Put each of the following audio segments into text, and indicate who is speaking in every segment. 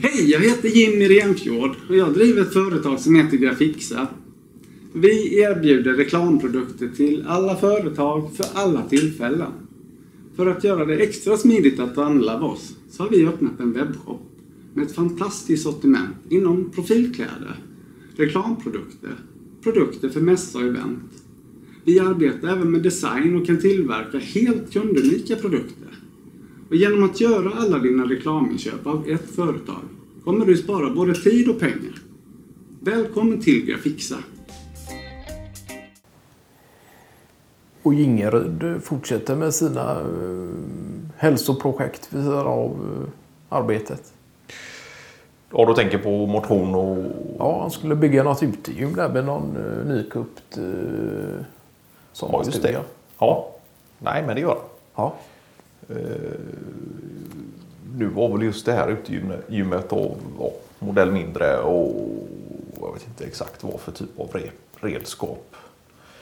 Speaker 1: Hej, jag heter Jimmy Renfjord och jag driver ett företag som heter Grafixa. Vi erbjuder reklamprodukter till alla företag för alla tillfällen. För att göra det extra smidigt att handla av oss så har vi öppnat en webbshop med ett fantastiskt sortiment inom profilkläder, reklamprodukter, produkter för mässa och event. Vi arbetar även med design och kan tillverka helt kundunika produkter. Och genom att göra alla dina reklaminköp av ett företag kommer du spara både tid och pengar. Välkommen till Grafixa!
Speaker 2: Och Gingeryd fortsätter med sina eh, hälsoprojekt vid sidan av eh, arbetet.
Speaker 3: Ja, du tänker på motion och...
Speaker 2: Ja, han skulle bygga något utegym där med någon uh, nykupt uh,
Speaker 3: Ja, just det. Ja. Nej, men det gör han.
Speaker 2: Ja.
Speaker 3: Uh, nu var väl just det här utegymmet och ja, modell mindre och jag vet inte exakt vad för typ av re, redskap.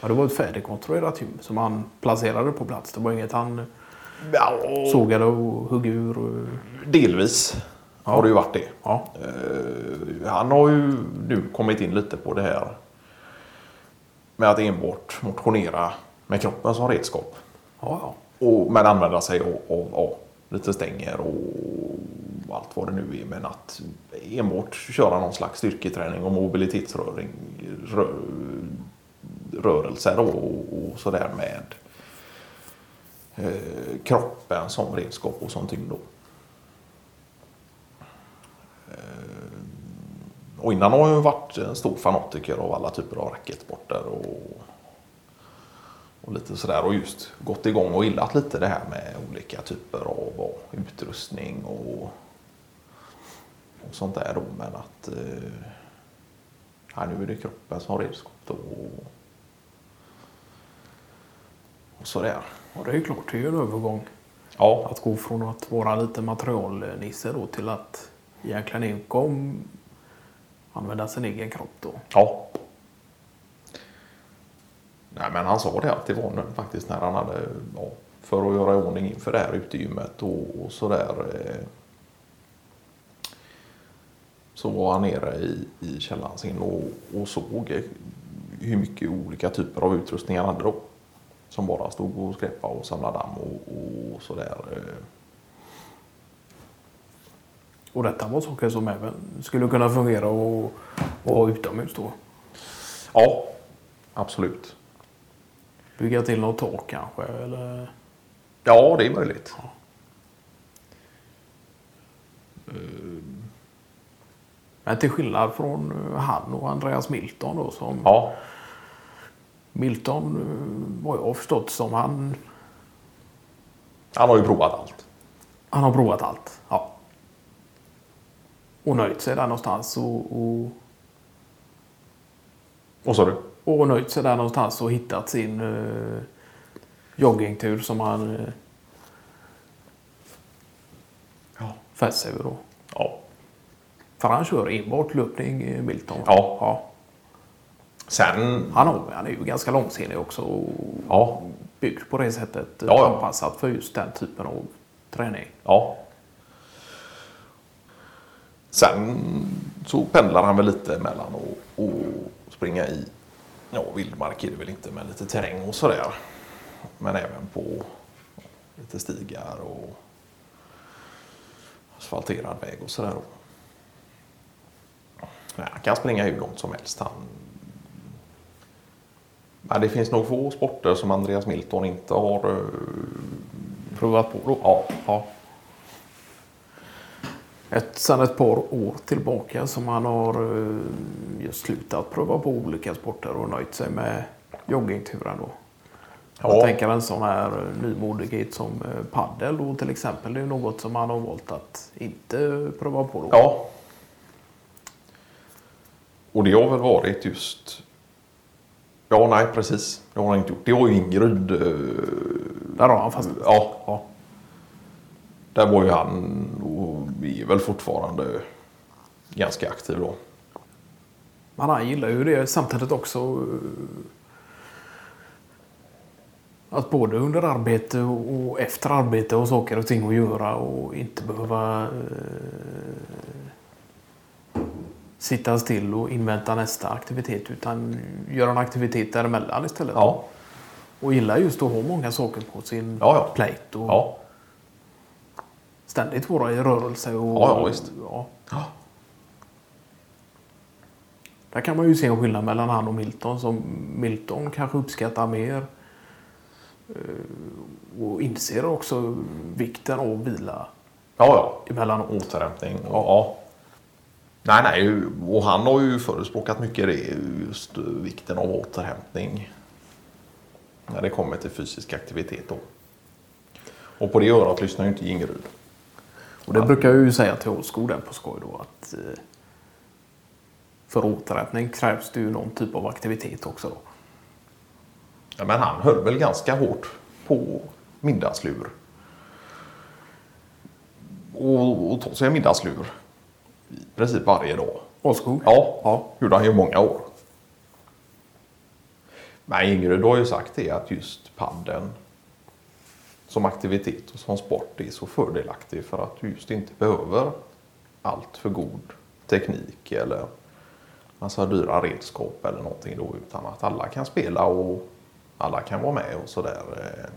Speaker 2: Ja, det var ett färdigkonstruerat gym som han placerade på plats. Det var inget han ja, sågade och högg ur? Och...
Speaker 3: Delvis ja. har det ju varit det.
Speaker 2: Ja.
Speaker 3: Uh, han har ju nu kommit in lite på det här med att enbart motionera med kroppen som redskap.
Speaker 2: Ja, ja.
Speaker 3: Och, men använda sig av, av, av lite stänger och allt vad det nu är. Men att enbart köra någon slags styrketräning och mobilitetsrörelser och, och sådär med eh, kroppen som redskap och sånt då. Eh, och innan har jag varit en stor fanatiker av alla typer av racketsporter och, och lite sådär och just gått igång och gillat lite det här med olika typer av utrustning och, och sånt där då. Men att eh, ja, nu är det kroppen som redskap då. Och, och sådär.
Speaker 2: Och det är ju klart, det är ju en övergång.
Speaker 3: Ja.
Speaker 2: Att gå från att vara lite materialnisse då till att egentligen enkom använda sin egen kropp då.
Speaker 3: Ja. Nej, men han sa det att det var nu faktiskt när han hade, ja, för att göra i ordning inför det här utegymmet och, och sådär. Eh, så var han nere i, i källaren sin och, och såg hur mycket olika typer av utrustning han hade då. Som bara stod och skräpade och samlade damm och, och sådär. Eh.
Speaker 2: Och detta var saker som även skulle kunna fungera och vara utomhus då?
Speaker 3: Ja, absolut.
Speaker 2: Bygga till något tak kanske? Eller?
Speaker 3: Ja, det är möjligt. Ja.
Speaker 2: Men till skillnad från han och Andreas Milton då som...
Speaker 3: Ja.
Speaker 2: Milton vad jag har förstått som han...
Speaker 3: Han har ju provat allt.
Speaker 2: Han har provat allt, ja och nöjt sig där någonstans. Och, och,
Speaker 3: Vad sa du?
Speaker 2: Och nöjt sig där någonstans och hittat sin uh, joggingtur som han uh,
Speaker 3: ja.
Speaker 2: fäst sig vid då.
Speaker 3: Ja.
Speaker 2: För han kör enbart löpning, eh, Milton.
Speaker 3: Ja.
Speaker 2: ja.
Speaker 3: Sen...
Speaker 2: Han, har, han är ju ganska långsinnig också. Och
Speaker 3: ja.
Speaker 2: Byggd på det sättet.
Speaker 3: Ja,
Speaker 2: Anpassat för just den typen av träning.
Speaker 3: Ja. Sen så pendlar han väl lite mellan att och springa i ja, vildmark är det väl inte, men lite terräng och sådär. Men även på lite stigar och asfalterad väg och sådär. Nej, han kan springa hur långt som helst. Han... Men det finns nog få sporter som Andreas Milton inte har uh...
Speaker 2: provat på. Då.
Speaker 3: Ja. ja
Speaker 2: ett, sedan ett par år tillbaka som han har eh, just slutat pröva på olika sporter och nöjt sig med joggingturen. Då. Ja. Jag tänker en sån här eh, nymodighet som eh, paddel då till exempel. Det är något som han har valt att inte pröva på. Då.
Speaker 3: Ja. Och det har väl varit just... Ja, nej precis. Det har han inte gjort. Det har ju Ingrid...
Speaker 2: Där har han fastnat.
Speaker 3: Ja. ja. Där var ju han och är väl fortfarande ganska aktiv då.
Speaker 2: Men han gillar ju det samtidigt också. Att både under arbete och efter arbete och saker och ting att göra och inte behöva eh, sitta still och invänta nästa aktivitet utan göra en aktivitet däremellan istället.
Speaker 3: Ja.
Speaker 2: Och gillar just att ha många saker på sin
Speaker 3: Ja, ja.
Speaker 2: plate och
Speaker 3: Ja.
Speaker 2: Ständigt vara i rörelse. Och,
Speaker 3: Ja, ja, visst.
Speaker 2: Ja.
Speaker 3: Ja.
Speaker 2: Där kan man ju se en skillnad mellan han och Milton som Milton kanske uppskattar mer eh, och inser också vikten av vila
Speaker 3: Ja, ja.
Speaker 2: emellanåt.
Speaker 3: Återhämtning. Och, ja. Nej, nej. Och han har ju förespråkat mycket det. Just vikten av återhämtning. När det kommer till fysisk aktivitet då. Och på det örat lyssnar ju inte Jingerud.
Speaker 2: Och det brukar jag ju säga till Åskog där på skoj då att eh, för återhämtning krävs det ju någon typ av aktivitet också då.
Speaker 3: Ja, men han höll väl ganska hårt på middagslur. Och, och ta sig en middagslur i princip varje dag.
Speaker 2: Åskog?
Speaker 3: Ja,
Speaker 2: Ja.
Speaker 3: gjorde han ju många år. Men Ingrid har ju sagt det att just padden som aktivitet och som sport är så fördelaktig för att du just inte behöver allt för god teknik eller massa dyra redskap eller någonting då utan att alla kan spela och alla kan vara med och sådär. eh,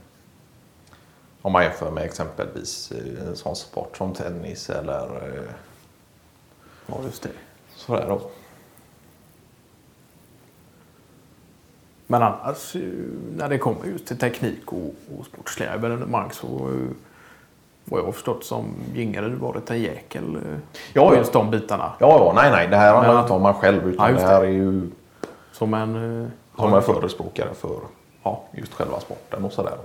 Speaker 3: Om man jämför med exempelvis eh, en sån sport som tennis eller eh,
Speaker 2: Ja, just det.
Speaker 3: sådär då.
Speaker 2: Men annars eh, när det kommer just till teknik och, och sportsliga evenemang så eh, vad jag har förstått som Jingeryd varit en jäkel eh,
Speaker 3: Ja,
Speaker 2: just de bitarna.
Speaker 3: Ja, ja, nej, nej, det här handlar
Speaker 2: Men-
Speaker 3: inte om man själv utan
Speaker 2: Ja,
Speaker 3: det här är ju
Speaker 2: Som en...
Speaker 3: som en förespråkare för
Speaker 2: Ja,
Speaker 3: just själva sporten och sådär.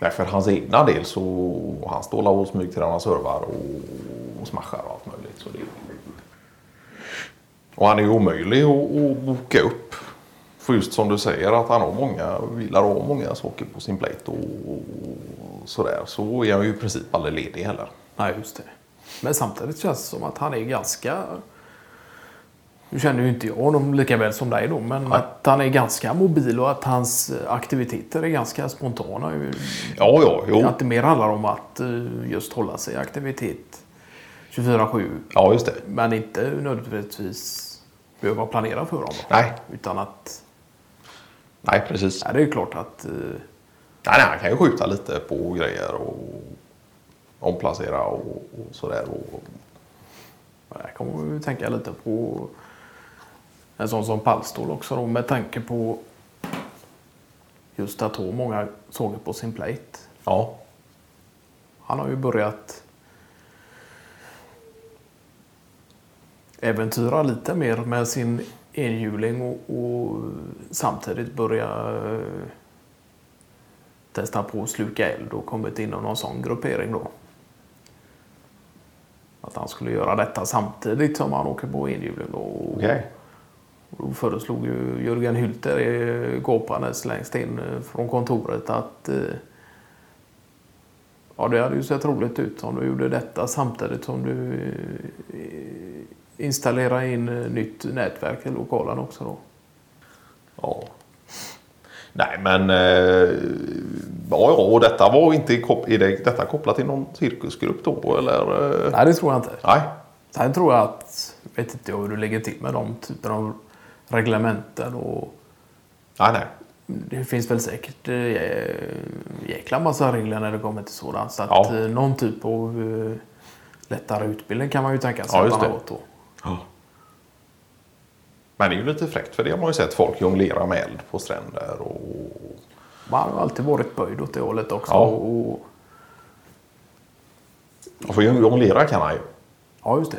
Speaker 3: Nej, för hans egna del så han står och smygtränar servar och, och smashar och allt möjligt. Så det, och han är ju omöjlig att, att boka upp. För just som du säger att han har många, vilar ha många saker på sin plate och, sådär. Så är han ju i princip aldrig ledig heller.
Speaker 2: nej just det. Men samtidigt känns det som att han är ganska... Nu känner ju inte jag honom lika väl som dig då, men
Speaker 3: Nej.
Speaker 2: att han är ganska mobil och att hans aktiviteter är ganska spontana.
Speaker 3: Ja, ja, jo.
Speaker 2: Att det mer handlar om att eh, just hålla sig i aktivitet 24-7.
Speaker 3: Ja, just det.
Speaker 2: Men inte nödvändigtvis behöva planera för dem.
Speaker 3: Nej,
Speaker 2: Utan att,
Speaker 3: nej precis.
Speaker 2: ja, det är ju klart att eh,
Speaker 3: Nej, nej, han kan ju skjuta lite på grejer och omplacera och, och sådär. Och,
Speaker 2: jag kommer ju tänka lite på en sån som Pallstål också då med tanke på just att ha många såger på sin plate.
Speaker 3: ja,
Speaker 2: Han har ju börjat äventyra lite mer med sin enhjuling och, och samtidigt börja eh, testa på att sluka eld och kommit in i någon sån gruppering då. Att han skulle göra detta samtidigt som han åker på enhjuling. Och
Speaker 3: okej.
Speaker 2: då föreslog ju Jörgen Hylter gåpandes längst in eh, från kontoret att eh, ja, det hade ju sett roligt ut om du gjorde detta samtidigt som du eh, installerar in eh, nytt nätverk i lokalen också då.
Speaker 3: Ja. Nej, men eh, ja, ja, och detta var inte kop- är det, detta kopplat till någon cirkusgrupp då eller?
Speaker 2: Nej, det tror jag inte.
Speaker 3: Nej,
Speaker 2: Sen tror jag att, vet inte hur du lägger till med de typen av reglementen och
Speaker 3: nej, nej.
Speaker 2: Det finns väl säkert eh, jäkla massa regler när det kommer till sådant. Så att
Speaker 3: Ja.
Speaker 2: eh, någon typ av eh, lättare utbildning kan man ju tänka sig
Speaker 3: Ja,
Speaker 2: att han har då.
Speaker 3: Men det är ju lite fräckt för det har man ju sett folk jonglera med eld på stränder och
Speaker 2: Man har alltid varit böjd åt det hållet också.
Speaker 3: Ja.
Speaker 2: Och, och
Speaker 3: för jonglera kan han ju.
Speaker 2: ja, just det.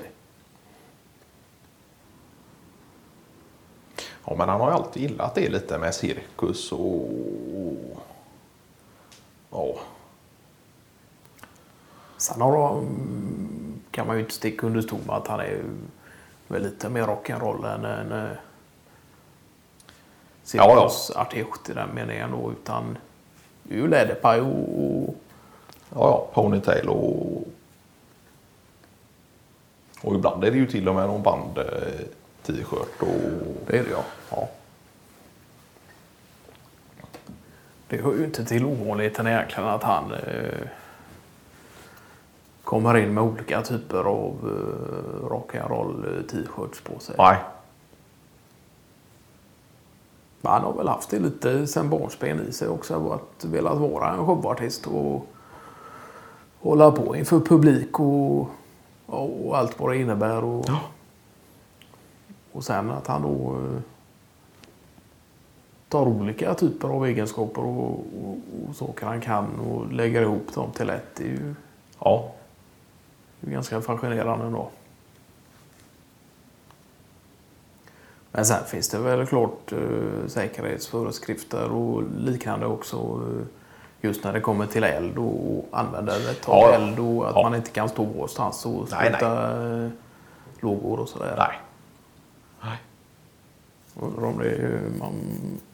Speaker 3: Ja, men han har ju alltid gillat det lite med cirkus och... Ja,
Speaker 2: Sen har mm, kan man ju inte sticka under stol med att han är väl lite mer rock'n'roll än en eh,
Speaker 3: Ja, ja.
Speaker 2: cirkusartist i den meningen då. Utan ju läderpaj och, och
Speaker 3: ja, ja ponytail och... Och ibland är det ju till och med någon band eh, t-shirt och...
Speaker 2: det är det ja. ja. Det hör ju inte till ovanligheten egentligen att han eh, kommer in med olika typer av uh, rock'n'roll eh, t-shirts på sig.
Speaker 3: Nej.
Speaker 2: Men han har väl haft det lite sen barnsben i sig också. Att velat vara en showartist och hålla på inför publik och, och allt vad det innebär. Och,
Speaker 3: Ja.
Speaker 2: Och sen att han då eh, tar olika typer av egenskaper och, och, och saker han kan och lägger ihop dem till ett. Det är ju,
Speaker 3: Ja.
Speaker 2: det är ganska fascinerande ändå. Men sen finns det väl klart eh, säkerhetsföreskrifter och liknande också. Eh, just när det kommer till eld och användandet av
Speaker 3: Ja,
Speaker 2: eld och att
Speaker 3: Ja.
Speaker 2: man inte kan stå någonstans och spruta eh, lågor och sådär.
Speaker 3: Nej.
Speaker 2: Och om det är, man,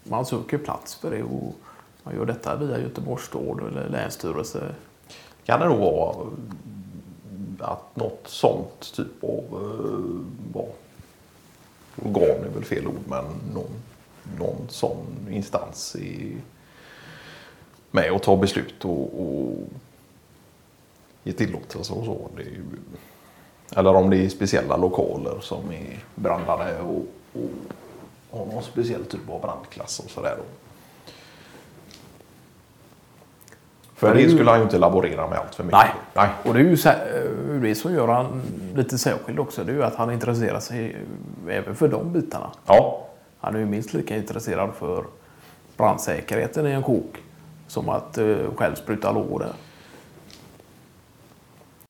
Speaker 2: man söker plats för det och man gör detta via Göteborgs stad eller länsstyrelse.
Speaker 3: Kan det nog vara eh, att något sånt typ av eh, organ är väl fel ord men någon, någon sån instans är med och tar beslut och, och ger tillåtelse och så. Det är ju, eller om det är speciella lokaler som är brandade och, och har någon speciell typ av brandklass och sådär. För
Speaker 2: det
Speaker 3: skulle han ju inte laborera med allt för mycket.
Speaker 2: Nej.
Speaker 3: Nej.
Speaker 2: Och det är ju sä- eh, det som gör han lite särskild också. Det är ju att han intresserar sig även för de bitarna.
Speaker 3: Ja.
Speaker 2: Han är ju minst lika intresserad för brandsäkerheten i en kok som att eh, själv spruta lågor där.